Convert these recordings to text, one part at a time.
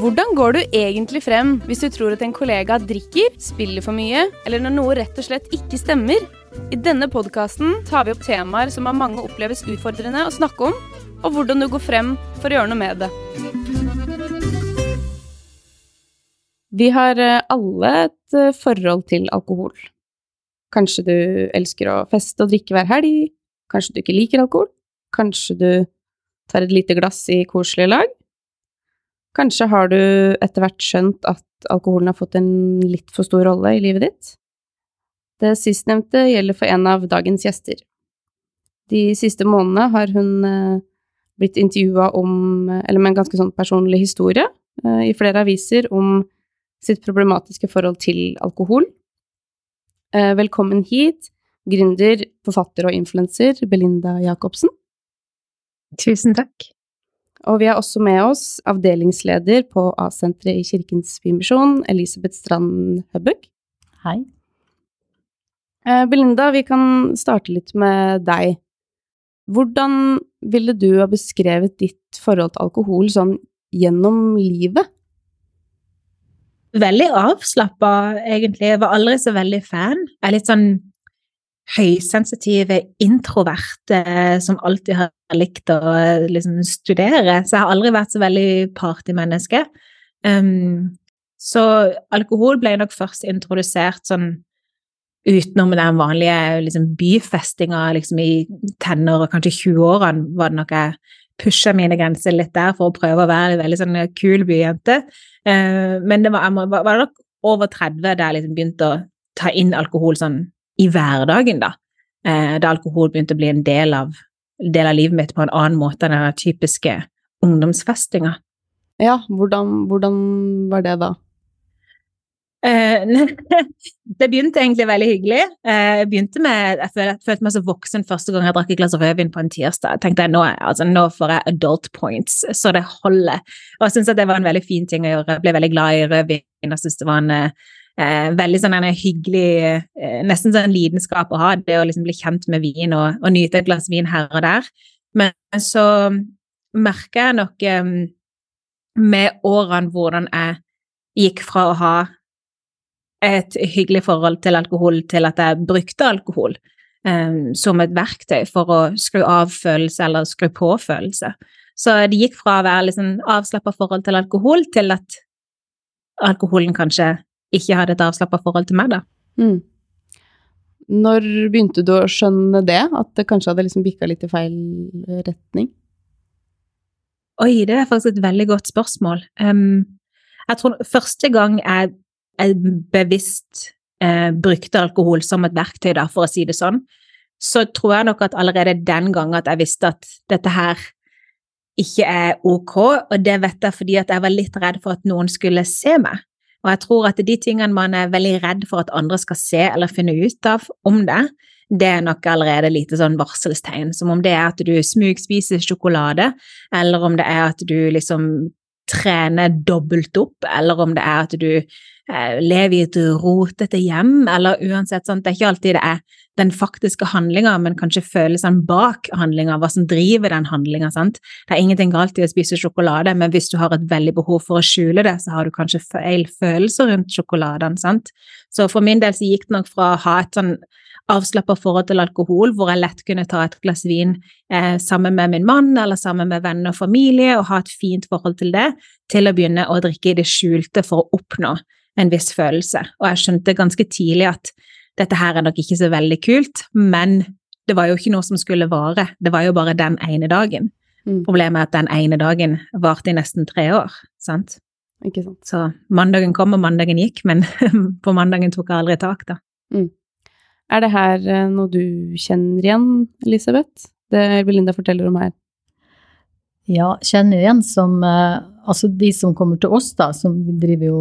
Hvordan går du egentlig frem hvis du tror at en kollega drikker, spiller for mye, eller når noe rett og slett ikke stemmer? I denne podkasten tar vi opp temaer som av mange oppleves utfordrende å snakke om, og hvordan du går frem for å gjøre noe med det. Vi har eh, alle et eh, forhold til alkohol. Kanskje du elsker å feste og drikke hver helg, kanskje du ikke liker alkohol, kanskje du tar et lite glass i koselig lag. Kanskje har du etter hvert skjønt at alkoholen har fått en litt for stor rolle i livet ditt. Det sistnevnte gjelder for en av dagens gjester. De siste månedene har hun eh, blitt intervjua om, eller med en ganske sånn personlig historie, eh, i flere aviser om sitt problematiske forhold til alkohol. Eh, velkommen hit, gründer, forfatter og influenser Belinda Jacobsen. Tusen takk. Og vi har også med oss avdelingsleder på A-senteret i Kirkens Bymisjon, Elisabeth Strand Høbbøk. Hei. Eh, Belinda, vi kan starte litt med deg. Hvordan ville du ha beskrevet ditt forhold til alkohol sånn gjennom livet? Veldig avslappa, egentlig. Jeg var aldri så veldig fan. Jeg er litt sånn høysensitive, introverte som alltid har likt å liksom, studere. Så jeg har aldri vært så veldig partymenneske. Um, så alkohol ble nok først introdusert sånn utenom den vanlige liksom, byfestinga liksom, i tenner og kanskje 20-årene, var det nok jeg pusha mine grenser litt der for å prøve å være en veldig sånn kul byjente. Uh, men det var, var, var nok over 30 der jeg liksom begynte å ta inn alkohol sånn i hverdagen, da. Uh, da alkohol begynte å bli en del av, del av livet mitt på en annen måte enn den typiske ungdomsfestinga. Ja, hvordan, hvordan var det da? Uh, det begynte egentlig veldig hyggelig. Uh, jeg begynte med, jeg følte, jeg følte, meg så voksen første gang jeg drakk et glass rødvin på en tirsdag. Jeg tenkte nå, altså, nå får jeg adult points, så det holder. Og jeg syntes det var en veldig fin ting å gjøre. Jeg ble veldig glad i rødvin. og syntes det var en uh, veldig sånn en hyggelig, nesten sånn lidenskap å ha. Det å liksom bli kjent med vin og, og nyte et glass vin her og der. Men så merker jeg nok eh, med årene hvordan jeg gikk fra å ha et hyggelig forhold til alkohol til at jeg brukte alkohol um, som et verktøy for å skru av følelse eller skru på følelse. Så det gikk fra å være liksom avslappa forhold til alkohol til at alkoholen kanskje ikke hadde et avslappa forhold til meg, da. Mm. Når begynte du å skjønne det? At det kanskje hadde liksom bikka litt i feil retning? Oi, det er faktisk et veldig godt spørsmål. Um, jeg tror første gang jeg jeg bevisst eh, brukte alkohol som et verktøy, da, for å si det sånn, så tror jeg nok at allerede den gang at jeg visste at dette her ikke er ok, og det vet jeg fordi at jeg var litt redd for at noen skulle se meg. Og jeg tror at de tingene man er veldig redd for at andre skal se eller finne ut av om det, det er nok allerede lite sånn varselstegn, som om det er at du smugspiser sjokolade, eller om det er at du liksom trener dobbelt opp, eller om det er at du Eh, lever i et rotete hjem, eller uansett sånt. Det er ikke alltid det er den faktiske handlinga, men kanskje følelsene bak handlinga, hva som driver den handlinga. Det er ingenting galt i å spise sjokolade, men hvis du har et veldig behov for å skjule det, så har du kanskje feil følelser rundt sjokoladen. Sant? Så for min del så gikk det nok fra å ha et sånn avslappa forhold til alkohol, hvor jeg lett kunne ta et glass vin eh, sammen med min mann eller sammen med venner og familie og ha et fint forhold til det, til å begynne å drikke i det skjulte for å oppnå en viss følelse. Og jeg skjønte ganske tidlig at dette her er nok ikke så veldig kult, men det var jo ikke noe som skulle vare. Det var jo bare den ene dagen. Mm. Problemet er at den ene dagen varte i nesten tre år. sant? Ikke sant. Så mandagen kom, og mandagen gikk, men på mandagen tok jeg aldri tak, da. Mm. Er det her eh, noe du kjenner igjen, Elisabeth? Det Belinda forteller om her? Ja, kjenner igjen som eh, Altså, de som kommer til oss, da, som driver jo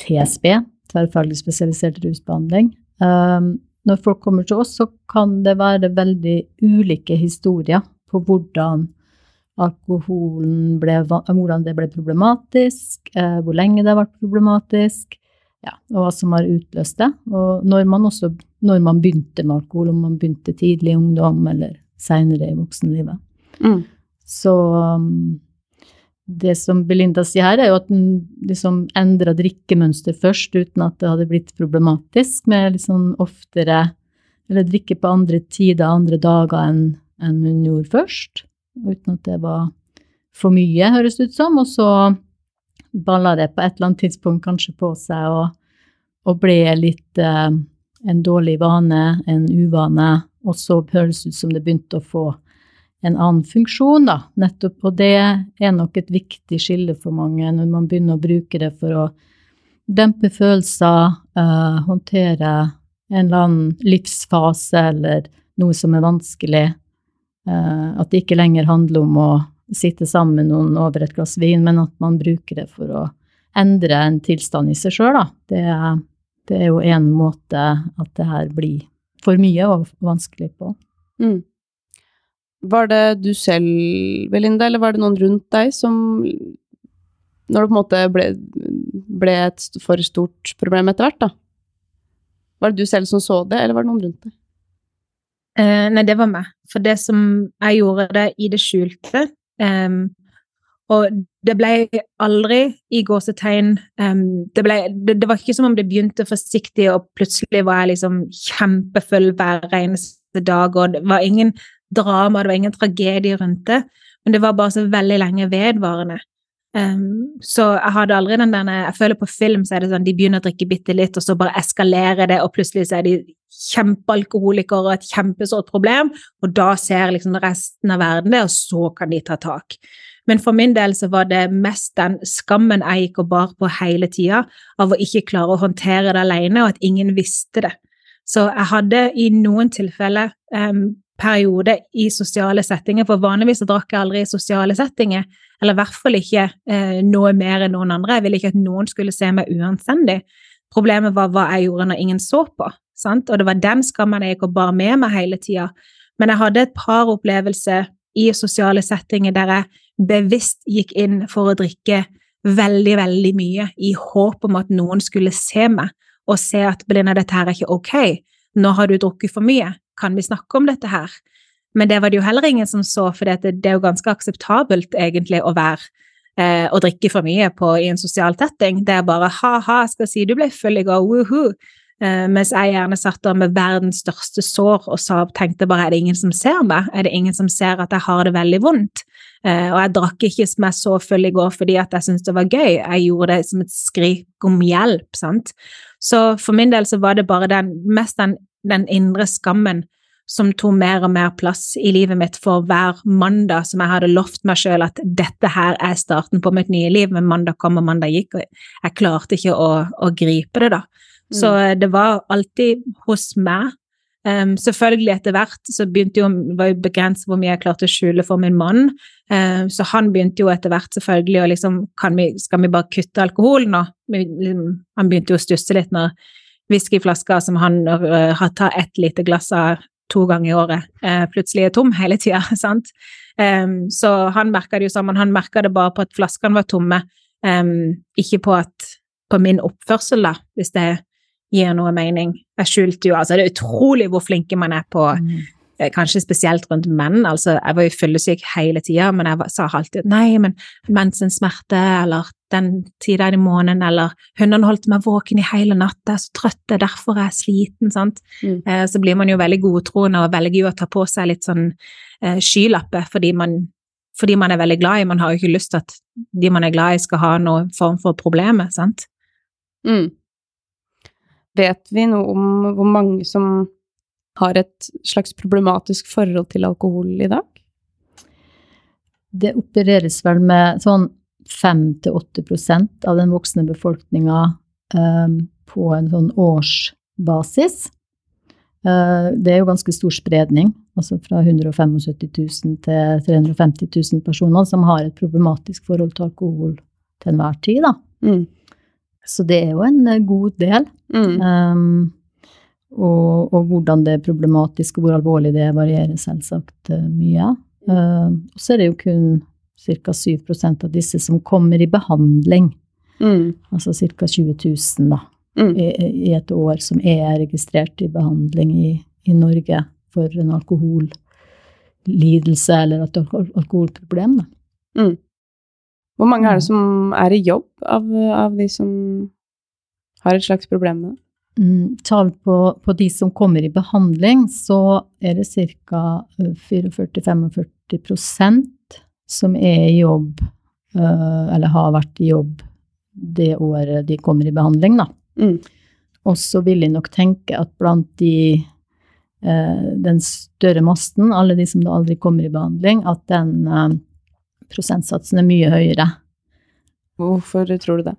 TSB, tverrfaglig spesialisert rusbehandling. Um, når folk kommer til oss, så kan det være veldig ulike historier på hvordan alkoholen ble, hvordan det ble problematisk, eh, hvor lenge det har vært problematisk, ja, og hva som har utløst det. Og når man også når man begynte med alkohol, om man begynte tidlig i ungdom eller seinere i voksenlivet. Mm. Så um, det som Belinda sier her, er jo at hun liksom endra drikkemønster først, uten at det hadde blitt problematisk, med liksom oftere Eller drikke på andre tider, andre dager enn en hun gjorde først. Uten at det var for mye, høres det ut som. Og så balla det på et eller annet tidspunkt kanskje på seg og, og blir litt eh, en dårlig vane, en uvane. Og så høres ut som det begynte å få en annen funksjon, da. Nettopp, og det er nok et viktig skille for mange når man begynner å bruke det for å dempe følelser, eh, håndtere en eller annen livsfase eller noe som er vanskelig. Eh, at det ikke lenger handler om å sitte sammen med noen over et glass vin, men at man bruker det for å endre en tilstand i seg sjøl, da. Det, det er jo en måte at det her blir for mye og vanskelig på. Mm. Var det du selv, Belinda, eller var det noen rundt deg som Når det på en måte ble, ble et for stort problem etter hvert, da? Var det du selv som så det, eller var det noen rundt deg? Eh, nei, det var meg. For det som jeg gjorde det i det skjulte. Ehm, og det ble aldri i gåsetegn um, det, ble, det, det var ikke som om det begynte forsiktig, og plutselig var jeg liksom kjempefull hver eneste dag, og det var ingen drama, det var ingen tragedie rundt det, men det var bare så veldig lenge vedvarende. Um, så jeg hadde aldri den der Jeg føler på film så er det sånn de begynner å drikke bitte litt, og så bare eskalerer det, og plutselig så er de kjempealkoholikere og et kjempestort problem, og da ser liksom resten av verden det, og så kan de ta tak. Men for min del så var det mest den skammen jeg gikk og bar på hele tida, av å ikke klare å håndtere det alene, og at ingen visste det. Så jeg hadde i noen tilfeller um, periode i sosiale settinger, for vanligvis så drakk jeg aldri i sosiale settinger, eller i hvert fall ikke eh, noe mer enn noen andre. Jeg ville ikke at noen skulle se meg uanstendig. Problemet var hva jeg gjorde når ingen så på, sant? og det var den skammen jeg gikk og bar med meg hele tida. Men jeg hadde et par opplevelser i sosiale settinger der jeg bevisst gikk inn for å drikke veldig, veldig mye i håp om at noen skulle se meg og se at Belinda, dette her er ikke ok. Nå har du drukket for mye. Kan vi snakke om dette her? Men det var det jo heller ingen som så, for det, er jo ganske akseptabelt egentlig å være eh, å drikke for mye på, i en sosial setting. Det er bare ha-ha, skal si du ble full i går, woohoo. Eh, mens jeg gjerne satt der med verdens største sår og sa, tenkte bare er det ingen som ser meg? Er det ingen som ser at jeg har det veldig vondt? Eh, og jeg drakk ikke meg så full i går fordi at jeg syntes det var gøy, jeg gjorde det som et skrik om hjelp, sant. Så for min del så var det bare den, mest den, den indre skammen som tok mer og mer plass i livet mitt for hver mandag som jeg hadde lovt meg sjøl at dette her er starten på mitt nye liv, men mandag kom og mandag gikk, og jeg klarte ikke å, å gripe det, da. Så det var alltid hos meg. Um, selvfølgelig etter hvert så begynte jo, var jo begrenset hvor mye jeg klarte å skjule for min mann. Um, så han begynte jo etter hvert selvfølgelig å liksom kan vi, Skal vi bare kutte alkoholen nå? liksom, Han begynte jo å stusse litt når whiskyflaska som han uh, har tatt ett lite glass av to ganger i året, uh, plutselig er tom hele tida, sant. Um, så han merka det jo sammen. Han merka det bare på at flaskene var tomme, ikke på at på min oppførsel, da, hvis det gir noe mening. Jeg skjulte jo Altså, det er utrolig hvor flinke man er på Mm. eh, Kanskje spesielt rundt menn. Altså, jeg var jo fyllesyk hele tida, men jeg var, sa alltid nei, men mensensmerte, eller den tida i måneden, eller hundene holdt meg våken i hele natt, jeg er så trøtt, det er derfor jeg er sliten, sant. Mm. Eh, så blir man jo veldig godtroende og velger jo å ta på seg litt sånn eh, skylapper fordi man fordi man er veldig glad i. Man har jo ikke lyst til at de man er glad i, skal ha noen form for problemer, sant. Mm. Vet vi noe om hvor mange som har et slags problematisk forhold til alkohol i dag? Det opereres vel med sånn 5-8% av den voksne befolkninga eh, på en sånn årsbasis. Eh, det er jo ganske stor spredning, altså fra 175 000 til 350 000 personer som har et problematisk forhold til alkohol til enhver tid. Da. Mm. Så det er jo en eh, god del. Mm. Um, og, og hvordan det er problematisk og hvor alvorlig det er, varierer selvsagt eh, mye. Uh, og så er det jo kun ca. 7% av disse som kommer i behandling, Mm. altså ca. 20 000 da, Mm. i, i et år som er registrert i behandling i, i Norge for en alkohollidelse eller et alkoholproblem. Da. Mm. Hvor mange er det som er i jobb av, av de som har et slags problem med det? Mm, tall på, på de som kommer i behandling, så er det ca. 44-45% som er i jobb, eller har vært i jobb det året de kommer i behandling, da. Mm. Og så vil jeg nok tenke at blant de den større masten, alle de som da aldri kommer i behandling, at den prosentsatsen er mye høyere. Hvorfor tror du det?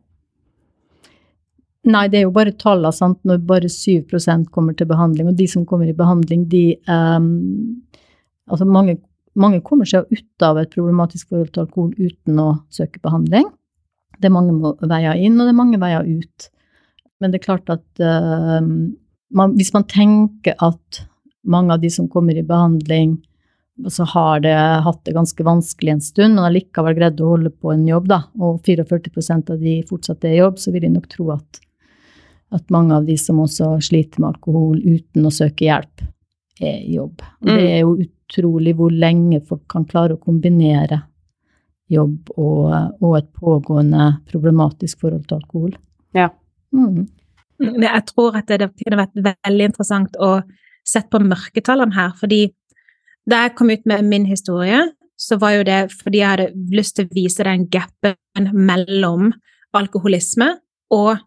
Nei, det er jo bare tallene, sant. Når bare 7% kommer til behandling, og de som kommer i behandling, de um, Altså mange, mange kommer seg ut av et problematisk forhold til alkohol uten å søke behandling. Det er mange veier inn, og det er mange veier ut. Men det er klart at uh, man, hvis man tenker at mange av de som kommer i behandling, så har det hatt det ganske vanskelig en stund, men likevel greid å holde på en jobb, da, og 44% av de fortsatt er i jobb, så vil jeg nok tro at, at mange av de som også sliter med alkohol uten å søke hjelp, er i jobb. Og det er jo utrolig hvor lenge folk kan klare å kombinere jobb og, og et pågående problematisk forhold til alkohol. Ja. Mm. Jeg tror at det kunne vært veldig interessant å sette på mørketallene her, fordi da jeg kom ut med min historie, så var jo det fordi jeg hadde lyst til å vise den gapen mellom alkoholisme og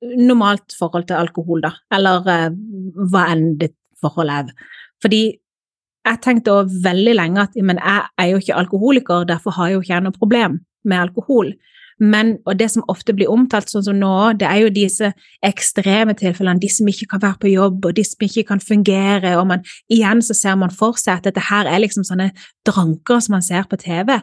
normalt forhold til alkohol, da, eller uh, hva enn ditt forhold er. Fordi jeg tenkte også veldig lenge at men jeg er jo ikke alkoholiker, derfor har jeg jo ikke noe problem med alkohol. Men, og det som ofte blir omtalt sånn som nå, det er jo disse ekstreme tilfellene, de som ikke kan være på jobb, og de som ikke kan fungere, og man, igjen så ser man for seg at dette her er liksom sånne dranker som man ser på TV.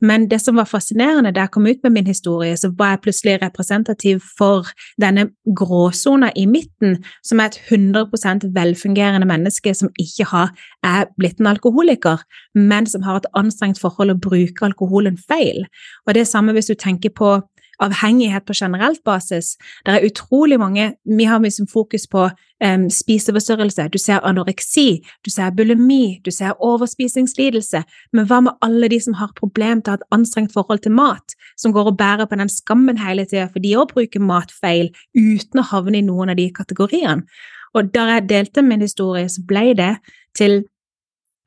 Men det som var fascinerende da jeg kom ut med min historie, så var jeg plutselig representativ for denne gråsona i midten, som er et 100% velfungerende menneske som ikke har, er blitt en alkoholiker, men som har et anstrengt forhold og bruker alkoholen feil. Og det er samme hvis du tenker på avhengighet på generelt basis. Det er utrolig mange Vi har liksom fokus på um, spiseforstyrrelse. Du ser anoreksi, du ser bulimi, du ser overspisingslidelse. Men hva med alle de som har problem til å ha et anstrengt forhold til mat, som går og bærer på den skammen hele tida, for de òg bruker mat feil uten å havne i noen av de kategoriene. Og da jeg delte min historie, så ble det til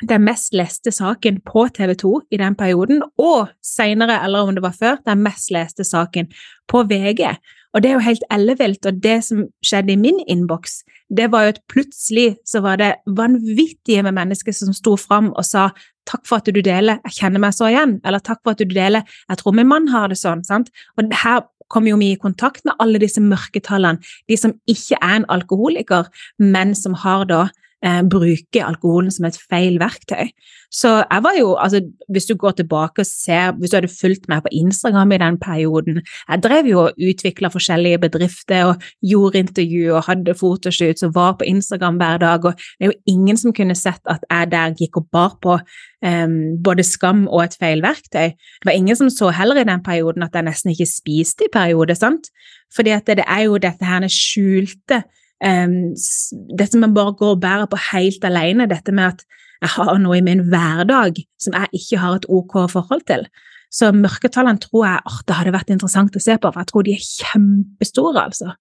den mest leste saken på TV 2 i den perioden, og senere, eller om det var før, den mest leste saken på VG. Og det er jo helt ellevilt, og det som skjedde i min innboks, det var jo at plutselig så var det vanvittige med mennesker som sto fram og sa takk for at du deler, jeg kjenner meg så igjen, eller takk for at du deler, jeg tror min mann har det sånn, sant. Og her kommer jo vi i kontakt med alle disse mørketallene, de som ikke er en alkoholiker, men som har da eh, bruke alkoholen som et feil verktøy. Så jeg var jo, altså hvis du går tilbake og ser, hvis du hadde fulgt meg på Instagram i den perioden, jeg drev jo og utvikla forskjellige bedrifter og gjorde intervju og hadde fotoshoots og var på Instagram hver dag, og det er jo ingen som kunne sett at jeg der gikk og bar på um, både skam og et feil verktøy. Det var ingen som så heller i den perioden at jeg nesten ikke spiste i perioder, sant? Fordi at det, det er jo dette her skjulte dette med bare å gå og bære på helt alene, dette med at jeg har noe i min hverdag som jeg ikke har et ok forhold til. Så mørketallene tror jeg oh, det hadde vært interessant å se på, for jeg tror de er kjempestore, altså.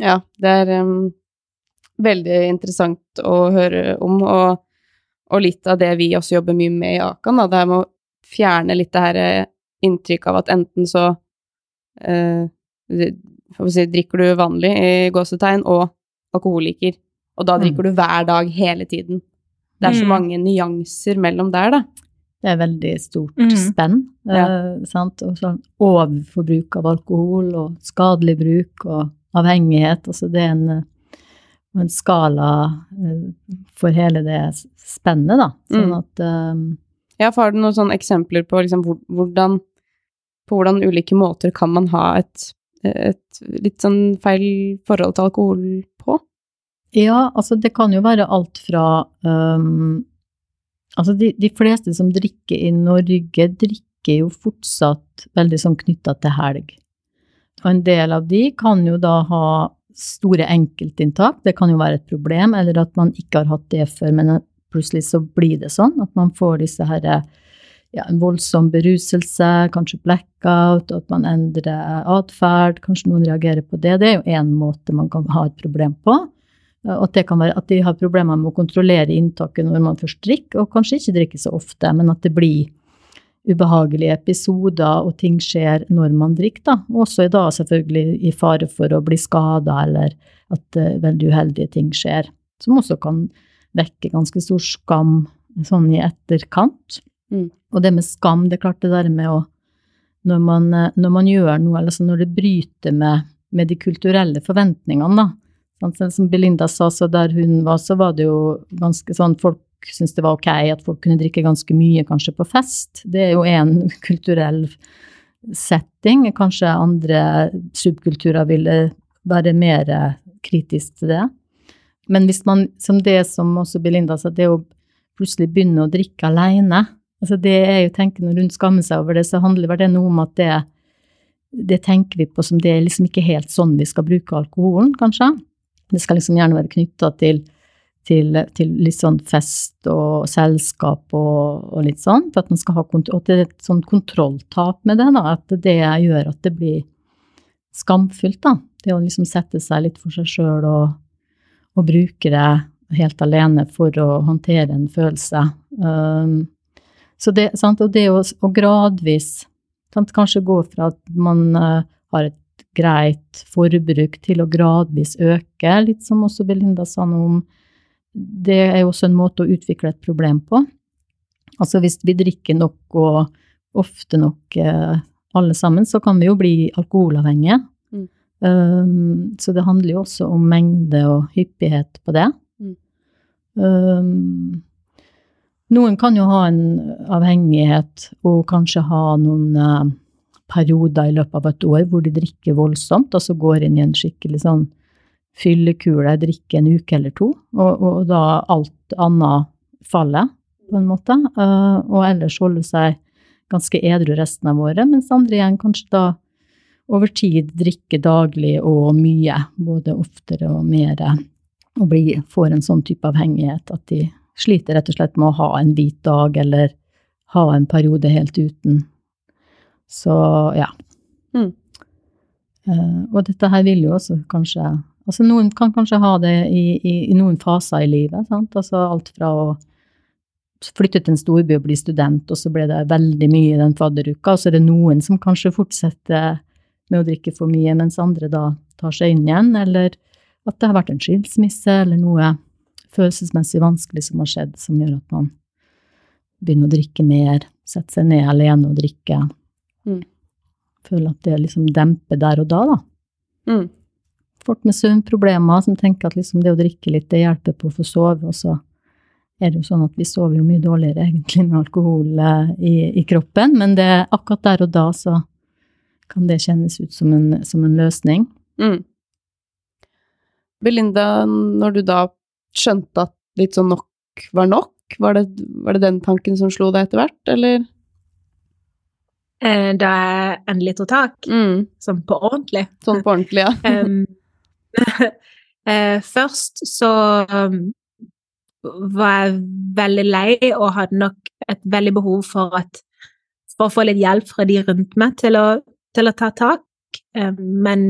Ja, det er um, veldig interessant å høre om, og, og, litt av det vi også jobber mye med i Akan, da, det er med å fjerne litt det her eh, inntrykket av at enten så uh, si, drikker du vanlig i gåsetegn, og alkoholiker. Og da drikker mm. du hver dag hele tiden. Det er så mm. mange nyanser mellom der, da. Det er veldig stort mm. spenn. Ja. Eh, sant? Og sånn overforbruk av alkohol og skadelig bruk og avhengighet. Altså det er en, en skala eh, for hele det spennet, da. Sånn mm. at um, Ja, for har du noen sånne eksempler på liksom, hvordan, på hvordan ulike måter kan man ha et et litt sånn feil forhold til alkohol på? Ja, altså det kan jo være alt fra um, Altså de, de, fleste som drikker i Norge, drikker jo fortsatt veldig sånn knytta til helg. Og en del av de kan jo da ha store enkeltinntak, det kan jo være et problem, eller at man ikke har hatt det før, men plutselig så blir det sånn at man får disse herre ja, en voldsom beruselse, kanskje blackout, at man endrer atferd, kanskje noen reagerer på det. Det er jo én måte man kan ha et problem på. At, det kan være, at de har problemer med å kontrollere inntaket når man først drikker, og kanskje ikke drikker så ofte, men at det blir ubehagelige episoder og ting skjer når man drikker, da. Også da selvfølgelig i fare for å bli skada eller at uh, veldig uheldige ting skjer. Som også kan vekke ganske stor skam sånn i etterkant. Mm. Og det med skam, det er klart det der med å Når man, eh, når man gjør noe, eller så når det bryter med, med de kulturelle forventningene, da. Sånn, som Belinda sa, så der hun var, så var det jo ganske sånn Folk syntes det var ok at folk kunne drikke ganske mye, kanskje på fest. Det er jo en kulturell setting. Kanskje andre subkulturer ville være mer kritisk til det. Men hvis man, som det som også Belinda sa, det å plutselig begynne å drikke alene altså det er jo tenkende rundt skamme seg over det, så handler det noe om at det, det tenker vi på som det er liksom ikke helt sånn vi skal bruke alkoholen, kanskje. Det skal liksom gjerne være knytta til til, til, litt sånn fest og selskap og, og, litt sånn. For at man skal ha og det er et sånn kontrolltap med det, da. At det gjør at det blir skamfullt, da. Det å liksom sette seg litt for seg sjøl og, og, bruke det helt alene for å håndtere en følelse. Um, så det, sant? Og det å, å gradvis sant? Kanskje gå fra at man uh, har et greit forbruk til å gradvis øke, litt som også Belinda sa noe om det er jo også en måte å utvikle et problem på. Altså hvis vi drikker nok og ofte nok uh, alle sammen, så kan vi jo bli alkoholavhengige. Mm. Um, så det handler jo også om mengde og hyppighet på det. Mm. Um, noen kan jo ha en avhengighet og kanskje ha noen uh, perioder i løpet av et år hvor de drikker voldsomt, og så går inn i en skikkelig sånn fyllekule, drikker en uke eller to, og, og da alt annet faller, på en måte. Uh, og ellers holde seg ganske edru resten av året, mens andre igjen kanskje da over tid drikker daglig og mye, både oftere og mer, og blir, får en sånn type avhengighet at de sliter rett og slett med å ha en hvit dag eller ha en periode helt uten. Så ja. Mm. Uh, og dette her vil jo også kanskje Altså noen kan kanskje ha det i, i, i noen faser i livet. Sant? Altså alt fra å flytte til en storby og bli student, og så ble det veldig mye i den fadderuka. Og så er det noen som kanskje fortsetter med å drikke for mye, mens andre da tar seg inn igjen. Eller at det har vært en skilsmisse eller noe følelsesmessig vanskelig som har skjedd, som gjør at man begynner å drikke mer, setter seg ned alene og drikker. Mm. Føler at det liksom demper der og da, da. Mm folk med søvnproblemer som tenker at liksom det å drikke litt, det hjelper på å få sove. Og så er det jo sånn at vi sover jo mye dårligere egentlig med alkohol eh, i, i, kroppen. Men det, akkurat der og da så kan det kjennes ut som en, som en løsning. Mm. Belinda, når du da skjønte at litt sånn nok var nok, var det, var det den tanken som slo deg etter hvert, eller? Eh, da jeg endelig tok tak, mm. sånn på ordentlig. Sånn på ordentlig, ja. Eh, først så um, var jeg veldig lei og hadde nok et veldig behov for, at, for å få litt hjelp fra de rundt meg til å, til å ta tak. Men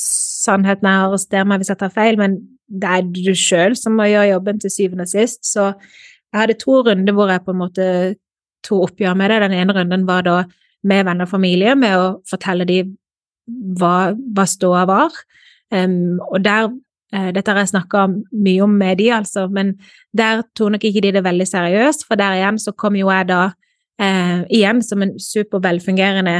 sannheten er, arrester meg hvis jeg tar feil, men det er du sjøl som må gjøre jobben til syvende og sist. Så jeg hadde to runder hvor jeg på en måte tok oppgjør med det. Den ene runden var da med venner og familie, med å fortelle dem hva, hva ståa var. Um, og der uh, Dette har jeg snakka mye om med de, altså, men der tok nok ikke de det veldig seriøst, for der igjen så kom jo jeg da eh, igjen som en supervelfungerende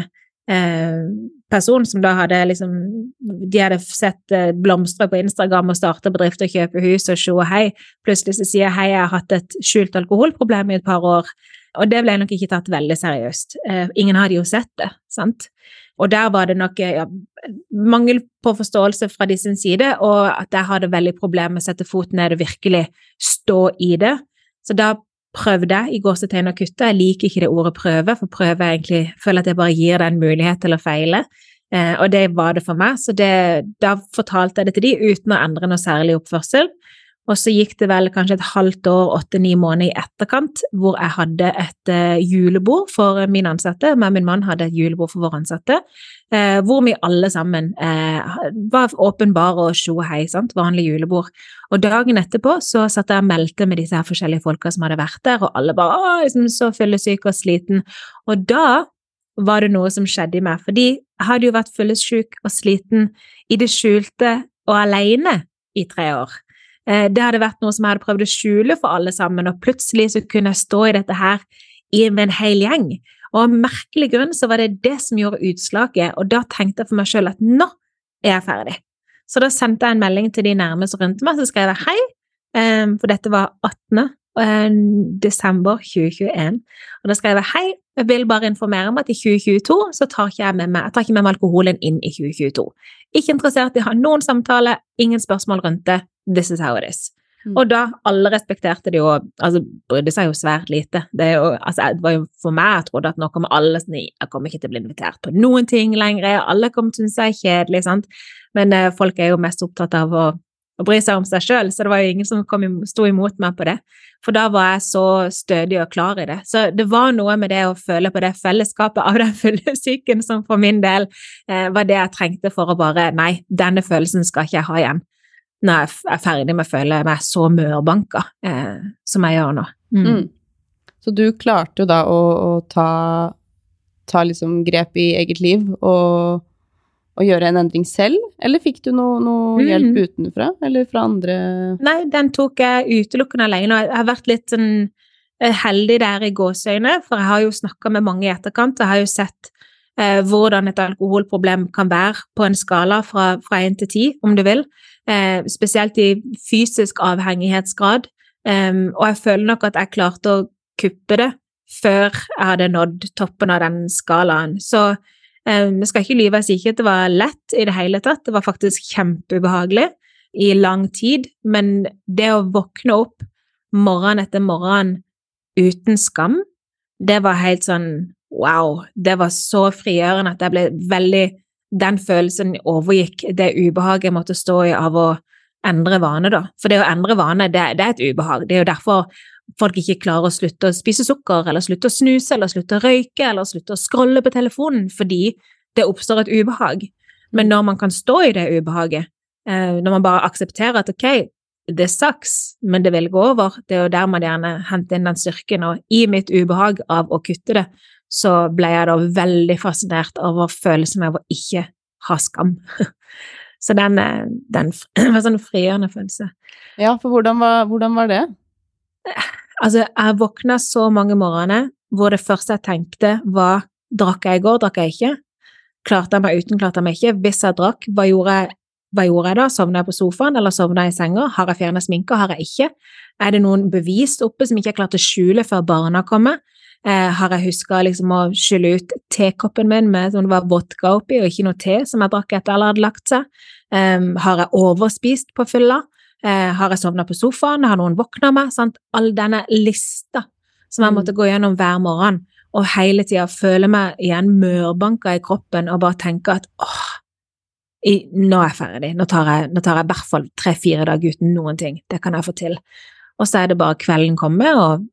uh, person som da hadde liksom De hadde sett blomstre på Instagram og starte bedrift og kjøpe hus og sjå hei. Plutselig så sier hei, jeg har hatt et skjult alkoholproblem i et par år. Og det ble nok ikke tatt veldig seriøst. ingen hadde jo sett det, sant. Og der var det nok ja, mangel på forståelse fra de sin side, og at jeg hadde veldig problemer med å sette foten ned og virkelig stå i det. Så da prøvde i gåsetegn å kutte. Jeg liker ikke det ordet prøve, for prøve egentlig føler at jeg bare gir deg en mulighet til å feile. Eh, og det var det for meg, så det, da fortalte jeg det til de uten å endre noe særlig oppførsel. Og så gikk det vel kanskje et halvt år, åtte-ni måneder i etterkant, hvor jeg hadde et uh, julebord for min ansatte. Men min mann hadde et julebord for våre ansatte, uh, hvor vi alle sammen uh, var åpenbare og tjo hei, sant, vanlig julebord. Og dagen etterpå så satt jeg og meldte med disse her forskjellige folka som hadde vært der, og alle bare å, liksom så fyllesyk og sliten. Og da var det noe som skjedde i meg, fordi jeg hadde jo vært fyllesyk og sliten i det skjulte og alene i tre år. Eh, det hadde vært noe som jeg hadde prøvd å skjule for alle sammen, og plutselig så kunne jeg stå i dette her med en hel gjeng. Og av merkelig grunn så var det det som gjorde utslaget, og da tenkte jeg for meg sjøl at nå er jeg ferdig. Så da sendte jeg en melding til de nærmeste rundt meg, så skrev jeg hei, eh, for dette var 18. Eh, desember 2021. Og da skrev jeg hei, jeg vil bare informere om at i 2022 så tar ikke jeg med meg, jeg tar ikke med meg alkoholen inn i 2022. Ikke interessert i å ha noen samtale, ingen spørsmål rundt det. This is how it is. Mm. Og da alle respekterte det jo, altså brydde seg jo svært lite. Det, jo, altså, det var jo for meg, jeg trodde at nå kommer alle sånn Jeg kommer ikke til å bli invitert på noen ting lenger, alle kommer til å synes jeg er kjedelig, sant. Men eh, folk er jo mest opptatt av å, å bry seg om seg sjøl, så det var jo ingen som kom, sto imot meg på det. For da var jeg så stødig og klar i det. Så det var noe med det å føle på det fellesskapet av den fulle psyken som for min del eh, var det jeg trengte for å bare Nei, denne følelsen skal ikke jeg ha igjen når jeg er ferdig med å føle meg så mørbanka eh, som jeg gjør nå. Mm. Mm. Så du klarte jo da å, å ta, ta liksom grep i eget liv og, og, gjøre en endring selv, eller fikk du noe, noe mm. hjelp utenfra, eller fra andre Nei, den tok jeg utelukkende alene, og jeg har vært litt sånn eh, heldig der i gåseøyne, for jeg har jo snakka med mange i etterkant, jeg har jo sett eh, hvordan et alkoholproblem kan være på en skala fra én til ti, om du vil eh, spesielt i fysisk avhengighetsgrad. Um, og jeg føler nok at jeg klarte å kuppe det før jeg hadde nådd toppen av den skalaen. Så um, jeg skal ikke lyve, og si at det var lett i det hele tatt. Det var faktisk kjempeubehagelig i lang tid, men det å våkne opp morgen etter morgen uten skam, det var helt sånn wow. Det var så frigjørende at jeg ble veldig den følelsen overgikk det ubehaget jeg måtte stå i av å endre vane, da. For det å endre vane, det, det, er et ubehag. Det er jo derfor folk ikke klarer å slutte å spise sukker, eller slutte å snuse, eller slutte å røyke, eller slutte å scrolle på telefonen, fordi det oppstår et ubehag. Men når man kan stå i det ubehaget, eh, når man bare aksepterer at ok, det sucks, men det vil gå over, det er jo der man gjerne henter inn den styrken, og i mitt ubehag av å kutte det, så ble jeg da veldig fascinert over følelsen av å ikke ha skam. Så den, eh, den var en sånn frigjørende følelse. Ja, for hvordan var, hvordan var det? Altså, jeg våkna så mange morgener hvor det første jeg tenkte, var drakk jeg i går, drakk jeg ikke? Klarte jeg meg uten, klarte jeg meg ikke? Hvis jeg drakk, hva gjorde jeg, hva gjorde jeg da? Sovna jeg på sofaen, eller sovna jeg i senga? Har jeg fjerna sminka? har jeg ikke? Er det noen bevis oppe som ikke jeg klarte å skjule før barna kommer? Eh, har jeg huska liksom å skylle ut tekoppen min med som det var vodka oppi, og ikke noe te som jeg drakk etter alle hadde lagt seg? Um, har jeg overspist på fylla? Uh, har jeg sovna på sofaen? Har noen våkna meg? Sant? All denne lista som jeg mm. måtte gå gjennom hver morgen, og hele tida føle meg igjen mørbanka i kroppen og bare tenke at åh, i, nå er jeg ferdig, nå tar jeg, nå tar jeg i hvert fall tre-fire dager uten noen ting, det kan jeg få til. Og så er det bare kvelden kommer, og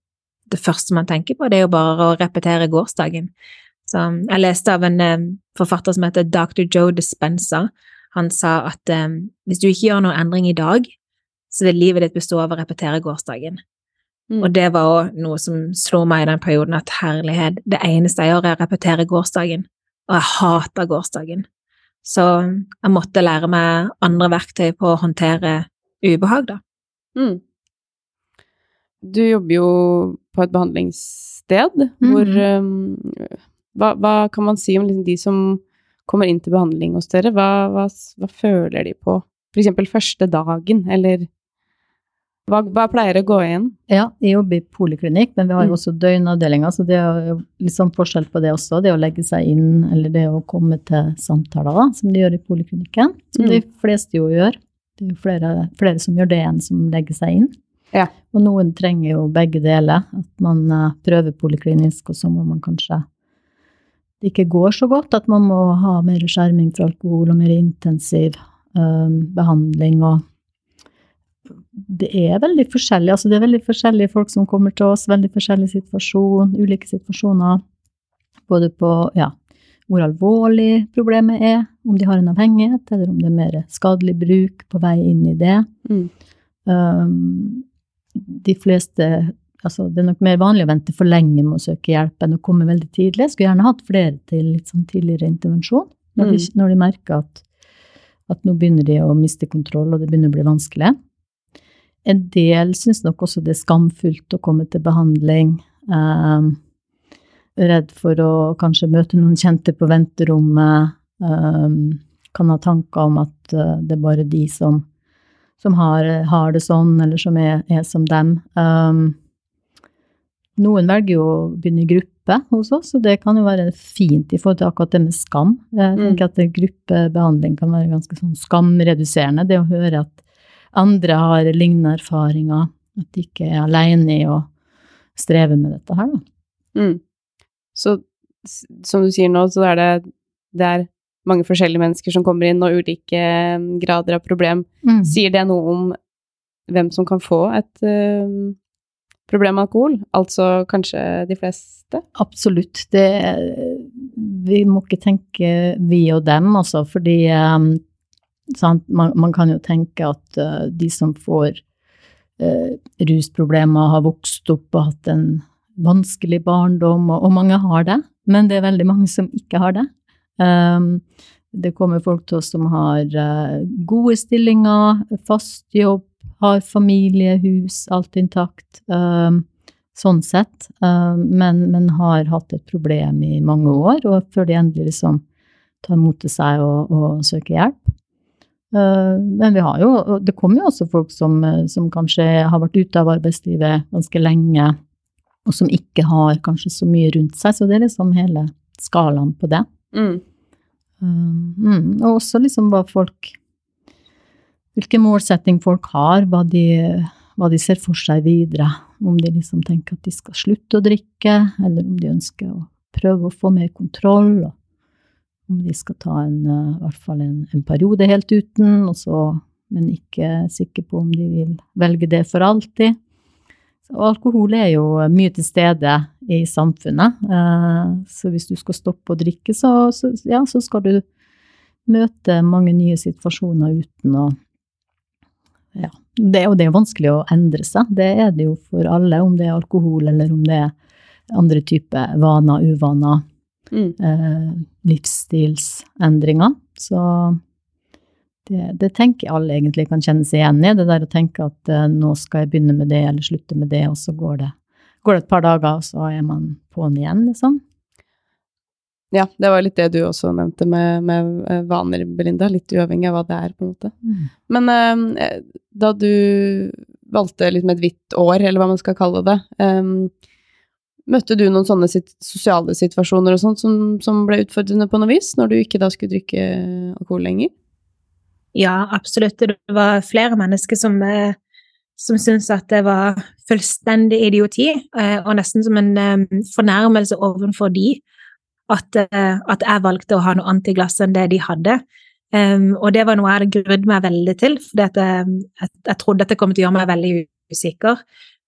det første man tenker på, det er jo bare å repetere gårsdagen. Så jeg leste av en um, forfatter som heter Dr. Joe Dispenza. Han sa at um, hvis du ikke gjør noen endring i dag, så vil livet ditt bestå av å repetere gårsdagen. Mm. Og det var òg noe som slo meg i den perioden, at herlighet, det eneste jeg gjør, er å repetere gårsdagen. Og jeg hater gårsdagen. Så jeg måtte lære meg andre verktøy på å håndtere ubehag, da. Mm. Du jobber jo på et behandlingssted mm. hvor um, hva, hva, kan man si om liksom de som kommer inn til behandling hos dere? Hva, hva, hva føler de på for eksempel første dagen, eller hva, hva, pleier å gå igjen? Ja, jeg jobber i poliklinikk, men vi har jo mm. også døgnavdelinger, så det er jo litt sånn forskjell på det også. Det å legge seg inn, eller det å komme til samtaler, da, som de gjør i poliklinikken. Som mm. de fleste jo gjør. Det er jo flere, flere som gjør det enn som legger seg inn. Ja. Og noen trenger jo begge deler. At man uh, prøver poliklinisk, og så må man kanskje det ikke går så godt. At man må ha mer skjerming for alkohol og mer intensiv um, behandling. Og det er veldig forskjellig. Altså, det er veldig forskjellige folk som kommer til oss, veldig forskjellig situasjon, ulike situasjoner. Både på ja, hvor alvorlig problemet er, om de har en avhengighet, eller om det er mer skadelig bruk på vei inn i det. Mm. Um, de fleste altså Det er nok mer vanlig å vente for lenge med å søke hjelp enn å komme veldig tidlig. Jeg skulle gjerne hatt flere til litt sånn tidligere intervensjon, når, de, når de merker at, at nå begynner de å miste kontroll, og det begynner å bli vanskelig. En del syns nok også det er skamfullt å komme til behandling. Um, redd for å kanskje møte noen kjente på venterommet. Um, kan ha tanker om at uh, det er bare de som, som har, har, det sånn, eller som er, er som dem. Um, noen velger jo å begynne i gruppe hos oss, og det kan jo være fint i forhold til akkurat det med skam. Jeg mm. tenker at gruppebehandling kan være ganske sånn skamreduserende. Det å høre at andre har lignende erfaringer, at de ikke er alene i å streve med dette her, da. Mm. Så som du sier nå, så er det, det er mange forskjellige mennesker som kommer inn, og ulike mm, grader av problem. Mm. Sier det noe om hvem som kan få et uh, problem med alkohol? Altså kanskje de fleste? Absolutt. Det, vi må ikke tenke vi og dem, altså, fordi um, man, man, kan jo tenke at uh, de som får uh, rusproblemer, har vokst opp og hatt en vanskelig barndom, og, og, mange har det, men det er veldig mange som ikke har det. Um, det kommer folk til oss som har uh, gode stillinger, fast jobb, har familie, hus, alt intakt. Um, sånn sett. Um, men, men, har hatt et problem i mange år, og før de endelig liksom tar mot til seg og, og søker hjelp. Men vi har jo Det kommer jo også folk som, som kanskje har vært ute av arbeidslivet ganske lenge, og som ikke har kanskje så mye rundt seg. Så det er liksom hele skalaen på det. Mm. Um, mm, og også liksom hva folk hvilken målsetting folk har, hva de, hva de, ser for seg videre. Om de liksom tenker at de skal slutte å drikke, eller om de ønsker å prøve å få mer kontroll. og om de skal ta en, uh, i hvert fall en, en periode helt uten, så, men ikke sikker på om de vil velge det for alltid. Så alkohol er jo mye til stede i samfunnet. Uh, så hvis du skal stoppe å drikke, så, så, ja, så skal du møte mange nye situasjoner uten å ja. Det, og det er jo vanskelig å endre seg. Det er det jo for alle, om det er alkohol eller om det er andre typer vaner, uvaner, mm. eh, livsstilsendringer. Så det, det, tenker jeg alle egentlig kan kjenne seg igjen i. Det der å tenke at uh, nå skal jeg begynne med det eller slutte med det, og så går det, går det et par dager, og så er man på'n igjen, liksom. Ja, det var litt det du også nevnte med, med eh, vaner, Belinda. Litt uavhengig av hva det er, på en måte. Mm. Men uh, da du valgte liksom et hvitt år, eller hva man skal kalle det, um, møtte du noen sånne sosiale situasjoner og sånt som, som, ble utfordrende på noe vis, når du ikke da skulle drikke alkohol lenger? Ja, absolutt. Det var flere mennesker som, eh, som syntes at det var fullstendig idioti, eh, og nesten som en eh, fornærmelse overfor de at, at, jeg valgte å ha noe annet i glasset enn det de hadde. Um, og det var noe jeg hadde grudd meg veldig til, for jeg, jeg, trodde at det kom til å gjøre meg veldig usikker.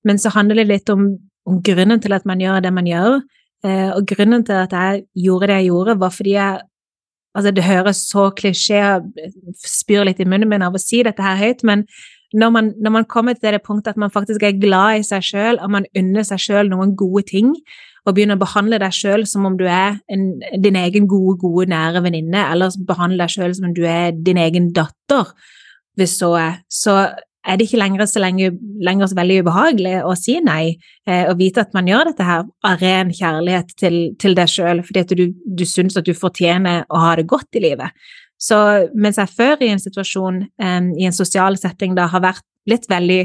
Men så handler det litt om, om grunnen til at man gjør det man gjør. Og grunnen til at jeg gjorde det jeg gjorde, var fordi jeg Altså, det høres så klisjé spyr litt i munnen min av å si dette her høyt, men når man, når man kommer til det punktet at man faktisk er glad i seg sjøl, og man unner seg sjøl noen gode ting, og begynner å behandle deg sjøl som om du er en, din egen gode, gode, nære venninne, eller behandle deg sjøl som om du er din egen datter, hvis så er, så er det ikke lenger så, lenge, lenger så veldig ubehagelig å si nei, eh, og vite at man gjør dette her av ren kjærlighet til, til deg sjøl, fordi at du, du syns at du fortjener å ha det godt i livet. Så mens jeg før i en situasjon, eh, i en sosial setting, da har vært litt veldig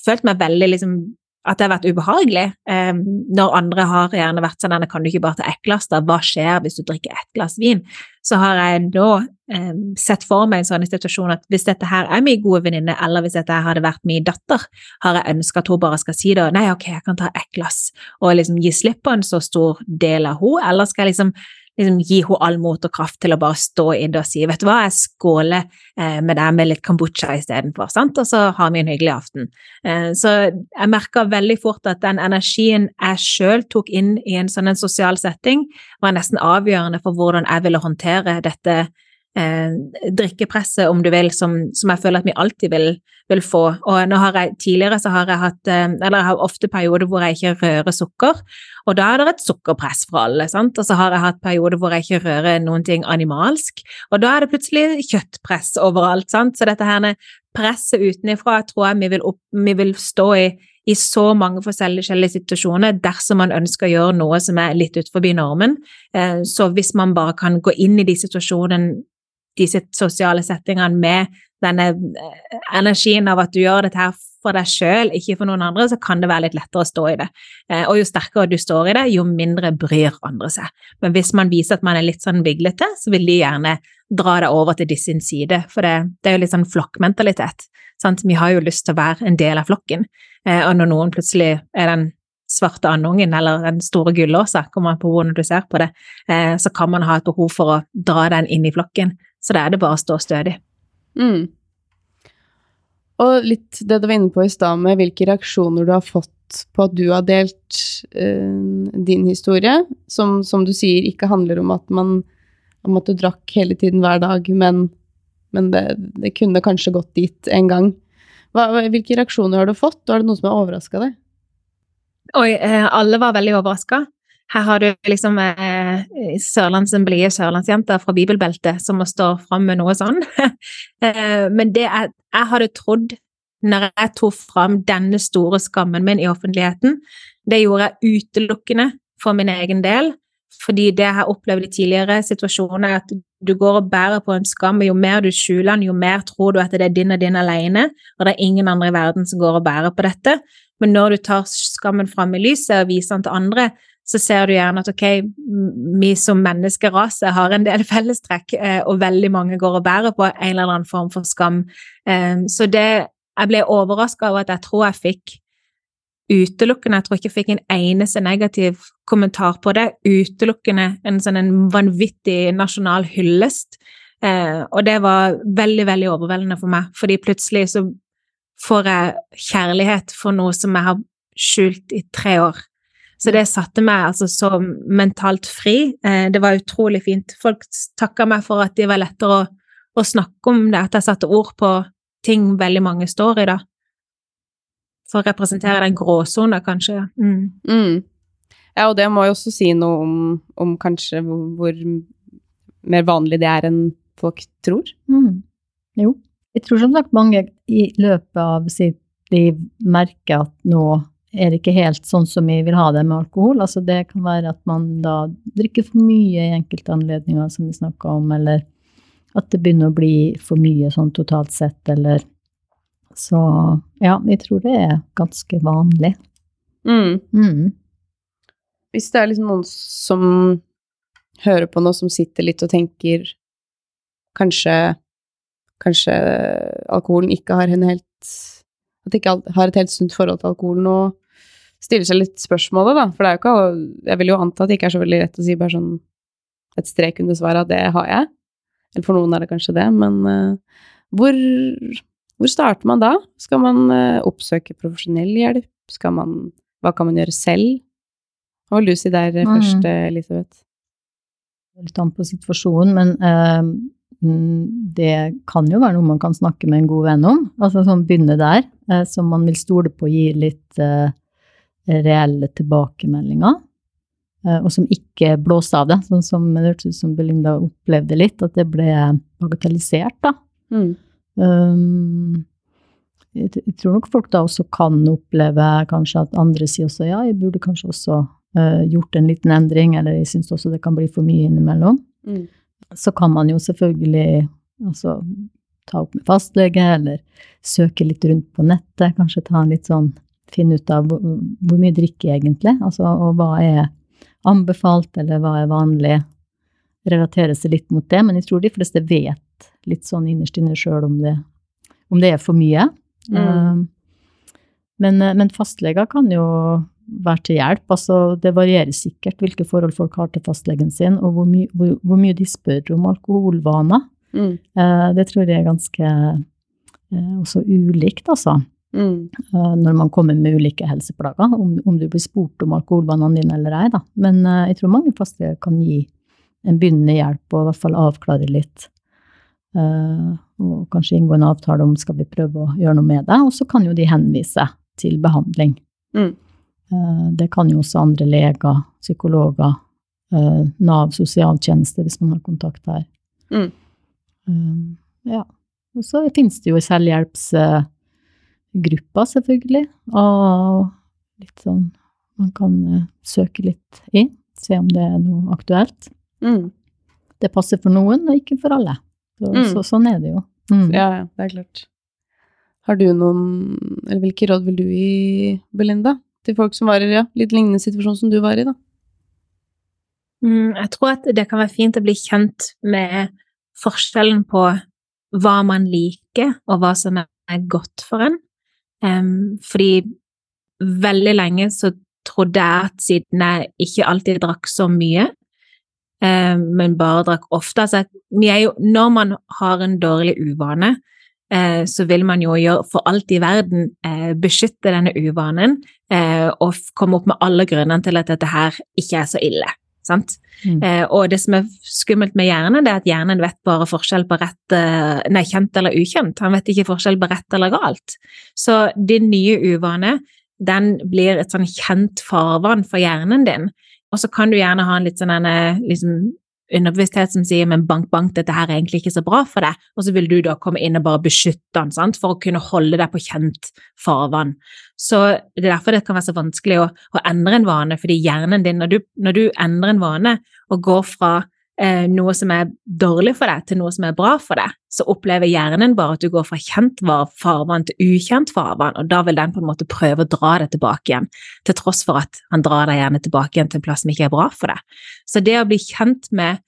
Følt meg veldig liksom at det har vært ubehagelig. Um, når andre har gjerne vært sånn kan du ikke bare ta ett glass, da? Hva skjer hvis du drikker ett glass vin? Så har jeg nå um, sett for meg en sånn situasjon at hvis dette her er min gode venninne, eller hvis dette hadde vært min datter, har jeg ønska at hun bare skal si da nei, ok, jeg kan ta ett glass, og liksom gi slipp på en så stor del av henne, eller skal jeg liksom liksom gi henne all mot og kraft til å bare stå i det og si vet du hva, jeg skåler eh, med deg med litt kombucha istedenfor, sant, og så har vi en hyggelig aften. Eh, så jeg merka veldig fort at den energien jeg sjøl tok inn i en sånn en sosial setting, var nesten avgjørende for hvordan jeg ville håndtere dette eh, drikkepresset, om du vil, som, som, jeg føler at vi alltid vil, vil, få. Og nå har jeg, tidligere så har jeg hatt, eh, eller jeg har ofte perioder hvor jeg ikke rører sukker, og da er det et sukkerpress fra alle. sant? Og så har jeg hatt perioder hvor jeg ikke rører noen ting animalsk, og da er det plutselig kjøttpress overalt. sant? Så dette her presset utenifra tror jeg vi vil, opp, vi vil stå i i så mange forskjellige situasjoner dersom man ønsker å gjøre noe som er litt utenfor normen. Eh, så hvis man bare kan gå inn i de situasjonene disse sosiale settingene med denne eh, energien av at du gjør dette her for deg sjøl, ikke for noen andre, så kan det være litt lettere å stå i det. Eh, og jo sterkere du står i det, jo mindre bryr andre seg. Men hvis man viser at man er litt sånn viglete, så vil de gjerne dra deg over til de sin side, for det, det er jo litt sånn flokkmentalitet. Sant? Vi har jo lyst til å være en del av flokken, eh, og når noen plutselig er den svarte andungen eller den store gullåsa, kommer an på hvordan du ser på det, så kan man ha et behov for å dra den inn i flokken. Så da er det bare å stå stødig. Mm. Og litt det du var inne på i stad med hvilke reaksjoner du har fått på at du har delt øh, din historie, som, som, du sier ikke handler om at, man, om at du drakk hele tiden hver dag, men, men det, det, kunne kanskje gått dit en gang. Hva, hvilke reaksjoner har du fått, og er det noe som har overraska deg? Oi, eh, alle var veldig overraska. Her har du liksom eh, Sørlands blide sørlandsjenter fra bibelbeltet som må stå fram med noe sånn. eh, men det jeg, jeg hadde trodd når jeg tok fram denne store skammen min i offentligheten, det gjorde jeg utelukkende for min egen del. Fordi det jeg har opplevd i tidligere situasjoner, er at du går og bærer på en skam, og jo mer du skjuler den, jo mer tror du at det er din og din alene, og det er ingen andre i verden som går og bærer på dette. Men når du tar skammen fram i lyset og viser den til andre, så ser du gjerne at ok, vi som menneskerase har en del fellestrekk, eh, og veldig mange går og bærer på en eller annen form for skam. Eh, så det Jeg ble overraska over at jeg tror jeg fikk utelukkende Jeg tror ikke jeg fikk en eneste negativ kommentar på det. Utelukkende en sånn en vanvittig nasjonal hyllest. Eh, og det var veldig, veldig overveldende for meg, fordi plutselig så får jeg kjærlighet for noe som jeg har skjult i tre år. Så det satte meg altså så mentalt fri. Eh, det var utrolig fint. Folk takka meg for at det var lettere å, å, snakke om det, at jeg satte ord på ting veldig mange står i, da. For å representere den gråsona, kanskje. Mm. Mm. Ja, og det må jo også si noe om, om kanskje hvor, hvor, mer vanlig det er enn folk tror. Mm. Jo. Jeg tror som sagt mange i løpet av sitt liv merker at nå er ikke helt sånn som vi vil ha det med alkohol. Altså det kan være at man da drikker for mye i enkelte anledninger, som vi snakka om, eller at det begynner å bli for mye sånn totalt sett, eller Så ja, vi tror det er ganske vanlig. Mm. Mm. Hvis det er liksom noen som hører på nå, som sitter litt og tenker kanskje Kanskje alkoholen ikke har en helt At de ikke har et helt sunt forhold til alkoholen og stiller seg litt spørsmålet, da. For det er jo ikke Jeg vil jo anta at det ikke er så veldig lett å si bare sånn et strek under svaret at det har jeg. Eller for noen er det kanskje det, men uh, hvor, hvor starter man da? Skal man uh, oppsøke profesjonell hjelp? Skal man Hva kan man gjøre selv? Hva vil du si der mm. først, Elisabeth? Litt an på situasjonen, men uh, det kan jo være noe man kan snakke med en god venn om. Altså sånn begynne der, som man vil stole på å gi litt reelle tilbakemeldinger, eh, og som ikke blåste av det. Sånn som det hørtes ut som Belinda opplevde litt, at det ble bagatellisert, da. Mm. Um, jeg, tror nok folk da også kan oppleve kanskje at andre sier også ja, jeg burde kanskje også uh, gjort en liten endring, eller jeg syns også det kan bli for mye innimellom. Mm. Så kan man jo selvfølgelig også ta opp med fastlege, eller søke litt rundt på nettet, kanskje ta en litt sånn finne ut av hvor, hvor mye drikker jeg egentlig, altså, og hva er anbefalt, eller hva er vanlig. Relatere seg litt mot det, men jeg tror de fleste vet litt sånn innerst inne sjøl om, om, det er for mye. Mm. Uh, men, men, fastleger kan jo være til hjelp. Altså, det varierer sikkert hvilke forhold folk har til fastlegen sin, og hvor, my hvor, hvor mye de spør om alkoholvaner. Mm. Eh, det tror jeg er ganske eh, også ulikt, altså. Mm. Eh, når man kommer med ulike helseplager, om, om du blir spurt om alkoholvanene dine eller ei. Da. Men eh, jeg tror mange fastleger kan gi en begynnende hjelp, og i hvert fall avklare litt. Eh, og kanskje inngå en avtale om skal vi prøve å gjøre noe med det. Og så kan jo de henvise til behandling. Mm. Eh, det kan jo også andre leger, psykologer, eh, Nav sosialtjeneste hvis man har kontakt der. Mm. Eh, ja. Og så finnes det jo selvhjelpsgrupper, selvfølgelig. Og litt sånn man kan eh, søke litt i, se om det er noe aktuelt. Mm. Det passer for noen, og ikke for alle. Så, Mm. så, sånn er det jo. Mm. Ja, ja, det er klart. Har du noen Eller hvilke råd vil du gi, Belinda? Til folk som var i ja, litt lignende situasjon som du var i, da? Mm, jeg tror at det kan være fint å bli kjent med forskjellen på hva man liker, og hva som er godt for en. Um, fordi veldig lenge så trodde jeg at siden jeg ikke alltid drakk så mye, um, men bare drakk ofte altså, jo, Når man har en dårlig uvane, så vil man jo gjøre for alt i verden eh, beskytte denne uvanen eh, og komme opp med alle grunnene til at dette her ikke er så ille. Sant? Mm. Eh, og det som er skummelt med hjernen, det er at hjernen vet bare forskjell på rett, eh, nei, kjent eller ukjent. Han vet ikke forskjell på rett eller galt. Så din nye uvane, den blir et sånn kjent farvann for hjernen din. Og så kan du gjerne ha en litt sånn liksom, underbevissthet som sier men bank, bank, dette her er egentlig ikke så bra for deg, og så vil du da komme inn og bare beskytte den, sant? for å kunne holde deg på kjent farvann. Så det er derfor det kan være så vanskelig å, å endre en vane, fordi hjernen din, når du, når du endrer en vane og går fra eh, noe som er dårlig for deg, til noe som er bra for deg, så opplever hjernen bare at du går fra kjent farvann til ukjent farvann, og da vil den på en måte prøve å dra deg tilbake igjen, til tross for at han drar deg gjerne tilbake igjen til en plass som ikke er bra for deg. Så det å bli kjent med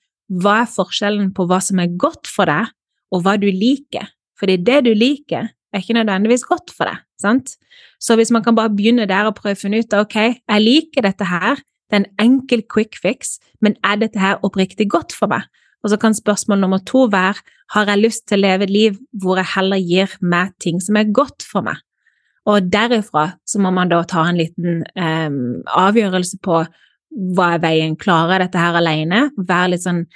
hva er forskjellen på hva som er godt for deg, og hva du liker, fordi det du liker, er ikke nødvendigvis godt for deg, sant? Så hvis man kan bare begynne der og prøve å finne ut ok, jeg liker dette her, det er en enkel quick fix, men er dette her oppriktig godt for meg? Og så kan spørsmål nummer to være, har jeg lyst til å leve et liv hvor jeg heller gir meg ting som er godt for meg? Og derifra så må man da ta en liten eh, avgjørelse på hva er veien, klarer jeg dette her alene? Vær litt sånn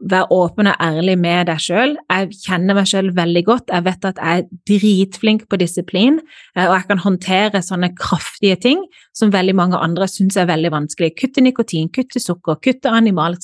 Vær åpen og ærlig med deg sjøl. Jeg kjenner meg sjøl veldig godt. Jeg vet at jeg er dritflink på disiplin, eh, og jeg kan håndtere sånne kraftige ting som veldig mange andre syns er veldig vanskelig. Kutte nikotin, kutte sukker, kutte animal.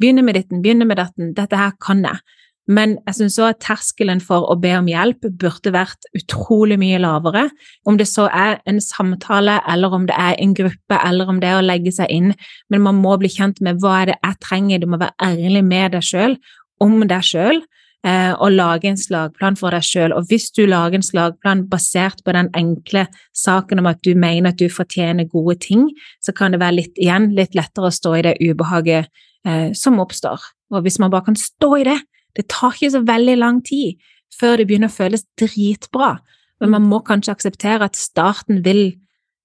Begynne med ditten, begynne med datten. Dette her kan jeg. Men jeg syns òg at terskelen for å be om hjelp burde vært utrolig mye lavere. Om det så er en samtale, eller om det er en gruppe, eller om det er å legge seg inn. Men man må bli kjent med hva er det jeg trenger. Du må være ærlig med deg sjøl, om deg sjøl, eh, og lage en slagplan for deg sjøl. Og hvis du lager en slagplan basert på den enkle saken om at du mener at du fortjener gode ting, så kan det være litt igjen litt lettere å stå i det ubehaget eh, som oppstår. Og hvis man bare kan stå i det, det tar ikke så veldig lang tid før det begynner å føles dritbra. Men man må kanskje akseptere at starten vil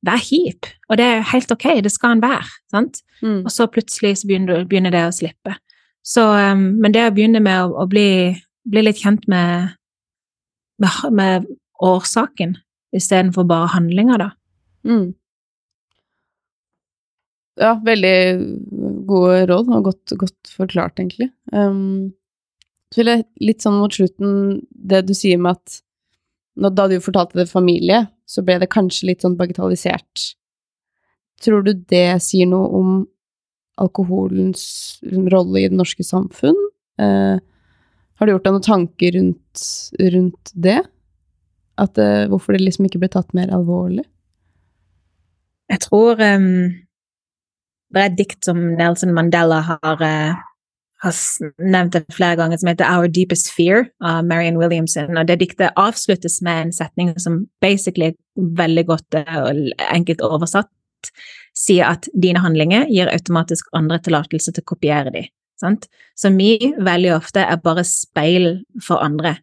være kjip, og det er helt ok, det skal en være. sant? Mm. Og så plutselig så begynner, det å slippe. Så, um, men det å begynne med å, å bli, bli litt kjent med, med, med årsaken istedenfor bare handlinger, da. Mm. Ja, veldig gode råd, og godt, godt forklart, egentlig. Um, så vil jeg litt sånn mot slutten, det du sier med at når, da du fortalte det familie, så ble det kanskje litt sånn bagatellisert. Tror du det sier noe om alkoholens rolle i det norske samfunn? Eh, har du gjort deg noen tanker rundt, rundt det? At, eh, hvorfor det liksom ikke ble tatt mer alvorlig? Jeg tror um, det er et dikt som Nelson Mandela har, eh, har nevnt det flere ganger, som heter Our Deepest Fear av Marian Williamson. Og det diktet avsluttes med en setning som basically veldig godt eh, og enkelt oversatt sier at dine handlinger gir automatisk andre tillatelse til å kopiere de. Sant? Så vi veldig ofte er bare speil for andre.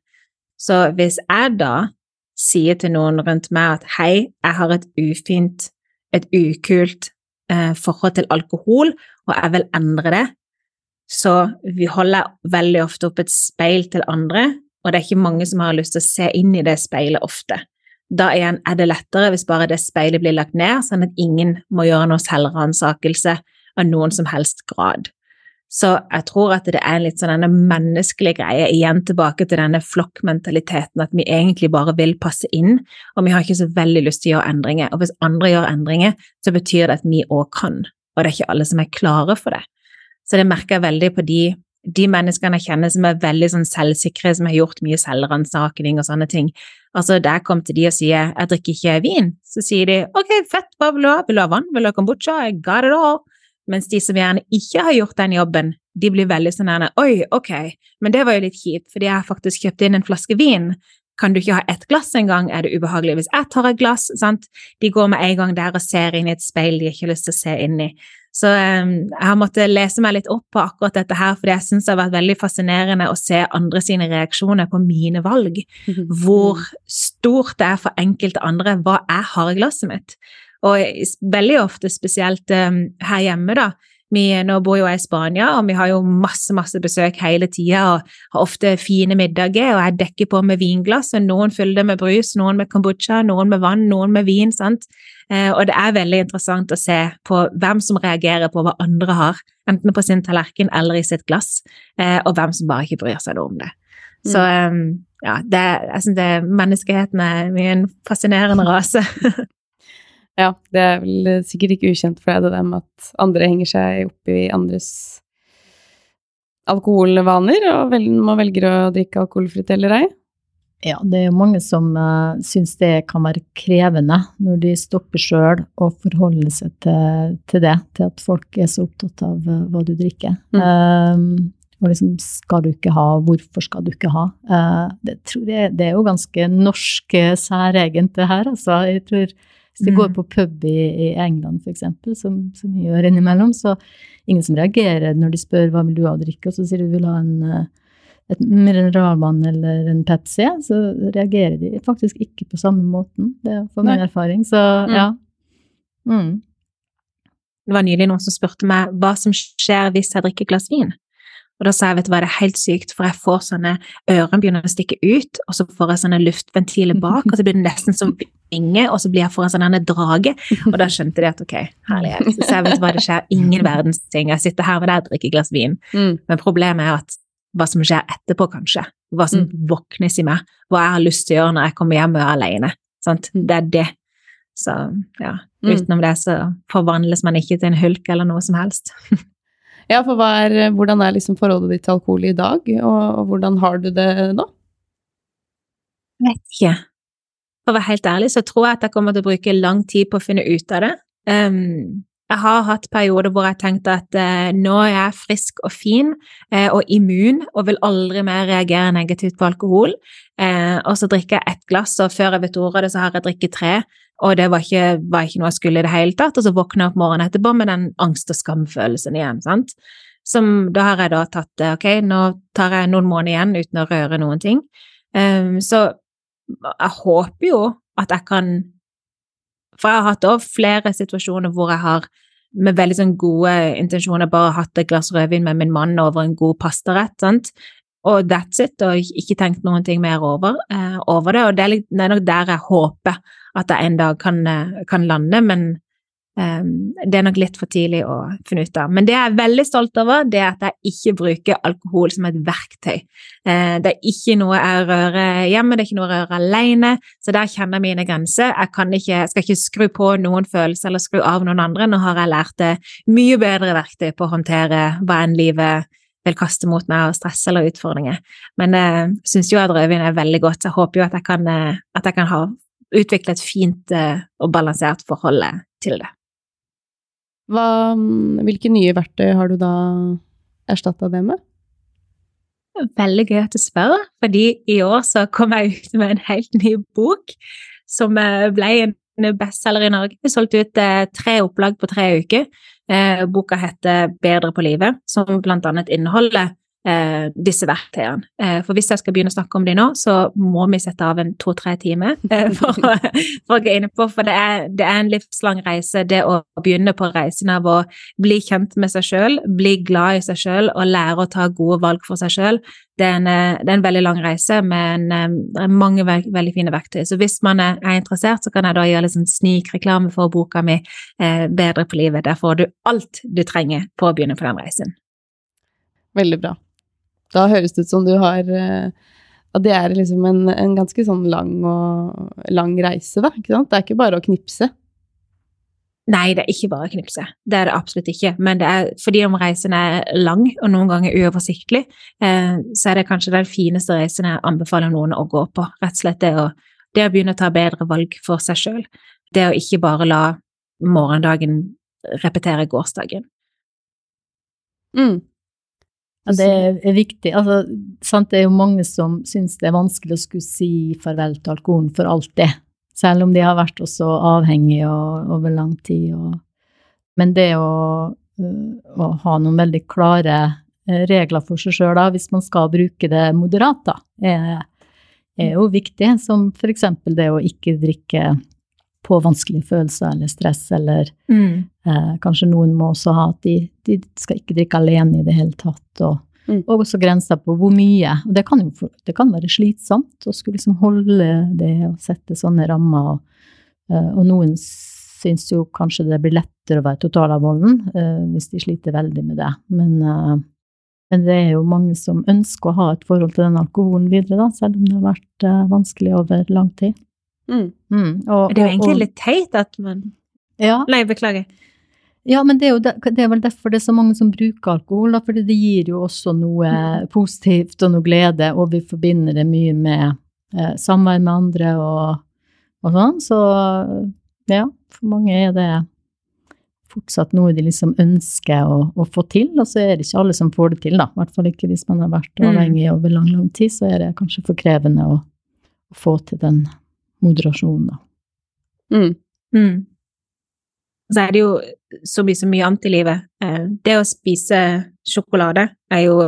Så hvis jeg da sier til noen rundt meg at hei, jeg har et ufint et ukult eh, forhold til alkohol, og jeg vil endre det. Så vi holder veldig ofte opp et speil til andre, og det er ikke mange som har lyst til å se inn i det speilet ofte. Da igjen er det lettere hvis bare det speilet blir lagt ned, sånn at ingen må gjøre noe selvransakelse av noen som helst grad. Så jeg tror at det er litt sånn denne menneskelige greie, igjen tilbake til denne flokkmentaliteten, at vi egentlig bare vil passe inn, og vi har ikke så veldig lyst til å gjøre endringer. Og hvis andre gjør endringer, så betyr det at vi òg kan, og det er ikke alle som er klare for det. Så det merker jeg veldig på de, de menneskene jeg kjenner som er veldig sånn selvsikre, som har gjort mye selvransaking og sånne ting. Altså, jeg kom til de og sier jeg drikker ikke vin, så sier de ok, fett, hva vil du ha, vil du ha vann, vil du ha kombucha, I got it all. Mens de som gjerne ikke har gjort den jobben, de blir veldig sånn her Oi, ok, men det var jo litt kjipt, fordi jeg har faktisk kjøpt inn en flaske vin. Kan du ikke ha ett glass engang? Er det ubehagelig hvis jeg tar et glass? Sant? De går med en gang der og ser inn i et speil de ikke har lyst til å se inn i. Så um, jeg har måttet lese meg litt opp på akkurat dette her, fordi jeg syns det har vært veldig fascinerende å se andre sine reaksjoner på mine valg. Hvor stort det er for enkelte andre hva jeg har i glasset mitt. Og veldig ofte, spesielt um, her hjemme, da. Vi, nå bor jo jeg i Spania, og vi har jo masse masse besøk hele tida og har ofte fine middager, og jeg dekker på med vinglass, og noen fyller det med brus, noen med kombucha, noen med vann, noen med vin. sant? Eh, og det er veldig interessant å se på hvem som reagerer på hva andre har, enten på sin tallerken eller i sitt glass, eh, og hvem som bare ikke bryr seg noe om det. Så um, ja, det, jeg synes menneskeheten er mye en fascinerende rase. Ja, det er vel sikkert ikke ukjent for deg det der med at andre henger seg opp i andres alkoholvaner, og vel, man velger å drikke alkoholfritt eller ei. Ja, det er jo mange som uh, syns det kan være krevende når de stopper sjøl og forholder seg til, til, det, til at folk er så opptatt av uh, hva du drikker. Mm. Uh, og liksom, skal du ikke ha, hvorfor skal du ikke ha? Uh, det, jeg, det, er jo ganske norsk særegent, det her, altså. Jeg tror hvis går mm. på pub i, i England, f.eks., som, som vi gjør innimellom, så ingen som reagerer når de spør hva vil du ha å drikke, og så sier du vil ha en, et mineralvann eller en Pepsi, så reagerer de faktisk ikke på samme måten. Det er for min erfaring. Så mm. ja. Mm. Det var nylig noen som spurte meg hva som skjer hvis jeg drikker et glass vin. Og da sa jeg vet du hva, det er helt sykt, for jeg får sånne ørene begynner å stikke ut, og så får jeg sånne luftventiler bak, og så blir det nesten som vinger, og så blir jeg for en sånn drage. Og da skjønte de at ok, herlighet. Så jeg vet hva, det skjer ingen verdens ting. Jeg sitter her med deg og drikker et glass vin. Mm. Men problemet er at hva som skjer etterpå, kanskje. Hva som mm. våknes i meg. Hva jeg har lyst til å gjøre når jeg kommer hjem og er alene. Sant? Mm. Det er det. Så ja, mm. utenom det så forvandles man ikke til en hulk eller noe som helst. Ja, for er, hvordan er liksom forholdet ditt til alkohol i dag, og, og hvordan har du det nå? Jeg vet ikke. For å være helt ærlig så tror jeg at jeg kommer til å bruke lang tid på å finne ut av det. Um, jeg har hatt perioder hvor jeg tenkte at eh, nå er jeg frisk og fin eh, og immun og vil aldri mer reagere negativt på alkohol. Eh, og så drikker jeg ett glass, og før jeg vet ordet av det, så har jeg drukket tre. Og det var ikke, var ikke, noe jeg skulle i det hele tatt. Og så våkner jeg opp morgenen etterpå med den angst- og skamfølelsen igjen. sant? Som da har jeg da tatt Ok, nå tar jeg noen måneder igjen uten å røre noen ting. Um, så jeg håper jo at jeg kan For jeg har hatt òg flere situasjoner hvor jeg har med veldig sånn gode intensjoner bare hatt et glass rødvin med min mann over en god pastarett, sant? og that's it, og ikke tenkt noen ting mer over, eh, over det. Og det er, litt, det er nok der jeg håper at jeg en dag kan, eh, kan lande, men det er nok litt for tidlig å finne ut av. Men det jeg er veldig stolt over, det er at jeg ikke bruker alkohol som et verktøy. Uh, det er ikke noe jeg rører hjemme, det er ikke noe jeg rører alene, så der kjenner jeg mine grenser. Jeg, ikke, jeg skal ikke skru på noen følelser eller skru av noen andre. Nå har jeg lært det mye bedre verktøy på å håndtere hva enn livet vil kaste mot meg av stress eller utfordringer. Men jeg uh, syns jo at rødvin er veldig godt, jeg håper jo at jeg kan, uh, at jeg kan ha utvikle et fint eh, og balansert forhold til det. Hva, hvilke nye verktøy har du da erstatta det med? Veldig gøy at du spør, fordi i år så kom jeg ut med en helt ny bok som eh, ble en bestselger i Norge. Vi solgte ut eh, tre opplag på tre uker. Boka heter Bedre på livet, som blant annet inneholder eh, disse verktøyene. Eh, for hvis jeg skal begynne å snakke om de nå, så må vi sette av en to-tre timer eh, for, for, å gå inn på, for det er, det er, en livslang reise, det å begynne på reisen av å bli kjent med seg sjøl, bli glad i seg sjøl og lære å ta gode valg for seg sjøl. Det, det, er en veldig lang reise, men eh, det er mange ve veldig fine verktøy. Så hvis man er, er, interessert, så kan jeg da gjøre liksom snikreklame for boka mi eh, Bedre på livet. Der får du alt du trenger på å begynne på den reisen. Veldig bra. Da høres det ut som du har eh, At det er liksom en, en ganske sånn lang, og, lang reise, da. Ikke sant? Det er ikke bare å knipse. Nei, det er ikke bare å knipse. Det er det absolutt ikke. Men det er, fordi om reisen er lang og noen ganger uoversiktlig, eh, så er det kanskje den fineste reisen jeg anbefaler noen å gå på. Rett og slett det å, det å begynne å ta bedre valg for seg sjøl. Det å ikke bare la morgendagen repetere gårsdagen. Mm. Ja, det er viktig. Altså, sant, det er jo mange som syns det er vanskelig å skulle si farvel til alkoholen for alltid. Selv om de har vært også avhengige over lang tid. Og, men det å, øh, å, ha noen veldig klare øh, regler for seg sjøl, hvis man skal bruke det moderat, da, er, er jo viktig. Som eksempel det å ikke drikke på vanskelige følelser eller stress, eller mm. eh, kanskje noen må også ha at de, de, skal ikke drikke alene i det hele tatt. Og, mm. og også grenser på hvor mye. Og det kan jo det kan være slitsomt å skulle liksom holde det og sette sånne rammer. Og, eh, og noen syns jo kanskje det blir lettere å være totalavholden eh, hvis de sliter veldig med det. Men, eh, men, det er jo mange som ønsker å ha et forhold til den alkoholen videre, da, selv om det har vært eh, vanskelig over lang tid. Mm. Mm. Og, det er jo egentlig og, litt teit at man ja. Nei, beklager. Ja, men det er, det, det er vel derfor det er så mange som bruker alkohol, da, fordi det gir jo også noe mm. positivt og noe glede, og vi forbinder det mye med eh, samvær med andre og, og, sånn. Så ja, for mange er det fortsatt noe de liksom ønsker å, å, få til, og så er det ikke alle som får det til, da. I hvert fall ikke hvis man har vært mm. avhengig over lang, lang tid, så er det kanskje for krevende å, å få til den moderasjon, da. Mm. Mm. Så er det jo så mye så mye annet i livet. Eh, det å spise sjokolade er jo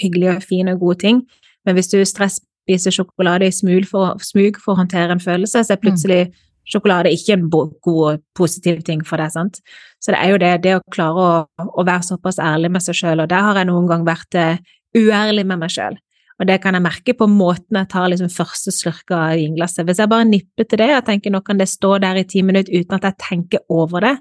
hyggelig og fin og gode ting, men hvis du stress spiser sjokolade i smug for, smug for å håndtere en følelse, så er plutselig mm. sjokolade ikke en god og positiv ting for deg. sant? Så det er jo det, det å klare å, å være såpass ærlig med seg sjøl, og der har jeg noen gang vært uh, uærlig med meg sjøl. Og det kan jeg merke på måten jeg tar liksom første slurk av vinglasset. Hvis jeg bare nipper til det og tenker nå kan det stå der i ti minutter uten at jeg tenker over det,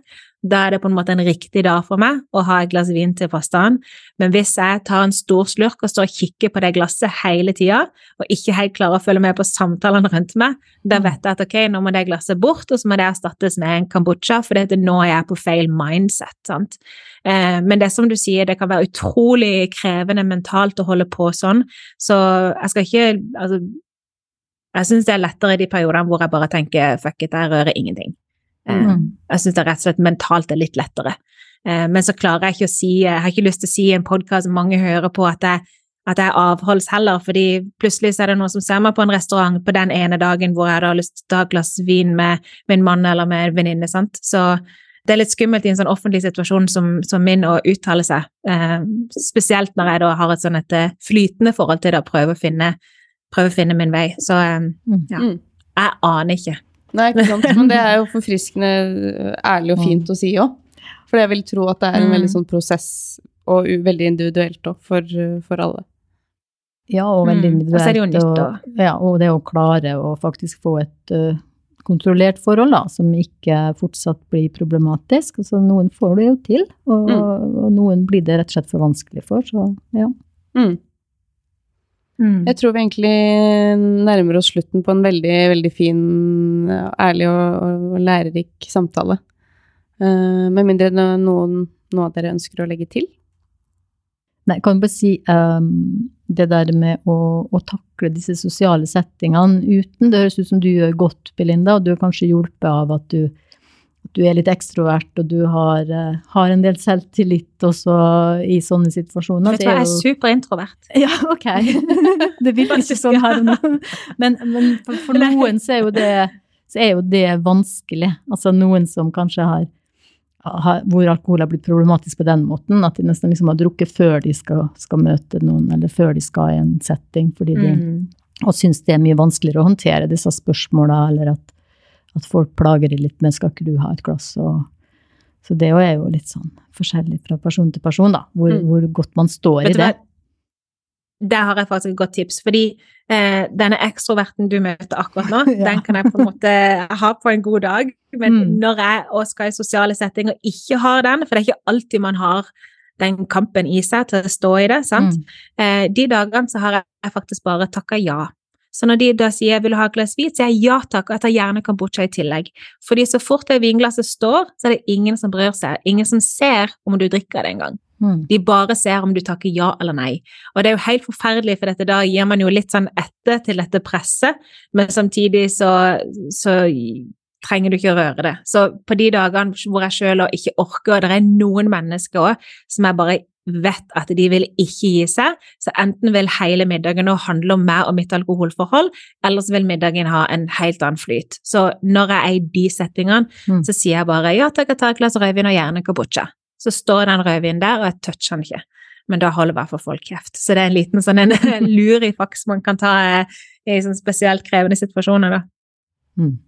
da er det på en måte en riktig dag for meg å ha et glass vin til pastaen. Men hvis jeg tar en stor slurk og står og kikker på det glasset hele tida, og ikke helt klarer å følge med på samtalene rundt meg, da vet jeg at ok, nå må det glasset bort, og så må det erstattes med en kambodsja, for det er jeg på feil mindset. sant? Eh, men det som du sier, det kan være utrolig krevende mentalt å holde på sånn, så jeg skal ikke altså, jeg syns det er lettere i de periodene hvor jeg bare tenker fuck it, jeg rører ingenting. Eh, mm. Jeg syns det rett og slett mentalt er litt lettere. Eh, men så klarer jeg ikke å si Jeg har ikke lyst til å si i en podkast mange hører på at jeg, at jeg avholds heller, fordi plutselig så er det noen som ser meg på en restaurant på den ene dagen hvor jeg har lyst til å ta et glass vin med min mann eller med en venninne, sant. Så det er litt skummelt i en sånn offentlig situasjon som, som min å uttale seg, eh, spesielt når jeg da har et sånn et flytende forhold til det å prøve å finne, prøve å finne min vei. Så eh, mm. ja, mm. jeg aner ikke. Nei, ikke sant. Men det er jo forfriskende ærlig og fint å si òg. For jeg vil tro at det er en veldig mm. sånn prosess, og veldig individuelt òg, for, for, alle. Ja, og veldig individuelt. Mm. Og så er det jo nytt, og, ja, og det å klare å faktisk få et uh, kontrollert forhold, da, som ikke fortsatt blir problematisk. Altså, noen får det jo til, og, mm. og, noen blir det rett og slett for vanskelig for, så ja. Mm. Mm. Jeg tror vi egentlig nærmer oss slutten på en veldig, veldig fin, ærlig og, og lærerik samtale. Uh, med mindre noen, noe av dere ønsker å legge til? Nei, jeg kan bare si um, det der med å, å, takle disse sosiale settingene uten Det høres ut som du gjør godt, Belinda, og du er kanskje hjulpet av at du du er litt ekstrovert, og du har, uh, har, en del selvtillit også i sånne situasjoner. Vet du hva, jeg er superintrovert. Ja, ok. det virker ikke sånn her og nå. Men, men for, for noen så er, det, så er, jo det, vanskelig. Altså noen som kanskje har, ha, hvor alkohol har blitt problematisk på den måten, at de nesten liksom har drukket før de skal, skal møte noen, eller før de skal i en setting, fordi de Mm. og syns det er mye vanskeligere å håndtere disse spørsmåla, eller at, at folk plager deg litt med 'skal ikke du ha et glass'? Og, så det er jo litt sånn forskjellig fra person til person, da, hvor, Mm. hvor godt man står Vet i det. Der har jeg faktisk et godt tips, fordi eh, denne ekstroverten du møter akkurat nå, Ja. den kan jeg på en måte ha på en god dag, men Mm. når jeg skal i sosiale settinger ikke har den, for det er ikke alltid man har den kampen i seg til å stå i det, sant? Mm. Eh, de dagene så har jeg faktisk bare takka ja. Så når de da sier 'vil du ha et glass hvit', sier jeg ja takk, og jeg tar gjerne kombucha i tillegg. Fordi så fort det vinglasset står, så er det ingen som bryr seg. Ingen som ser om du drikker det engang. Mm. De bare ser om du takker ja eller nei. Og det er jo helt forferdelig, for dette da gir man jo litt sånn etter til dette presset, men samtidig så, så trenger du ikke å røre det. Så på de dagene hvor jeg sjøl ikke orker, og det er noen mennesker òg som jeg bare vet at de vil ikke gi seg, så enten vil hele middagen nå handle om meg og mitt alkoholforhold, eller så vil middagen ha en helt annen flyt. Så når jeg er i de settingene, Mm. så sier jeg bare ja takk, jeg tar et glass rødvin og gjerne kabocha. Så står den rødvinen der, og jeg toucher den ikke. Men da holder i hvert fall folk kjeft. Så det er en liten sånn en lurifaks man kan ta eh, i sånn spesielt krevende situasjoner, da. Mm.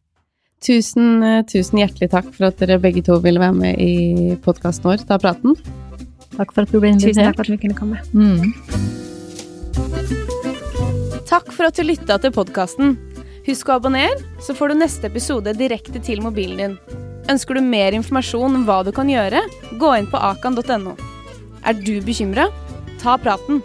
Tusen, eh, tusen hjertelig takk for at dere begge to ville være med i podkasten vår, Ta praten. Takk for at du ble Tusen takk for at vi kunne komme. Mm. Takk for at du lytta til podkasten. Husk å abonnere, så får du neste episode direkte til mobilen din. Ønsker du mer informasjon om hva du kan gjøre, gå inn på akan.no. Er du bekymra? Ta praten.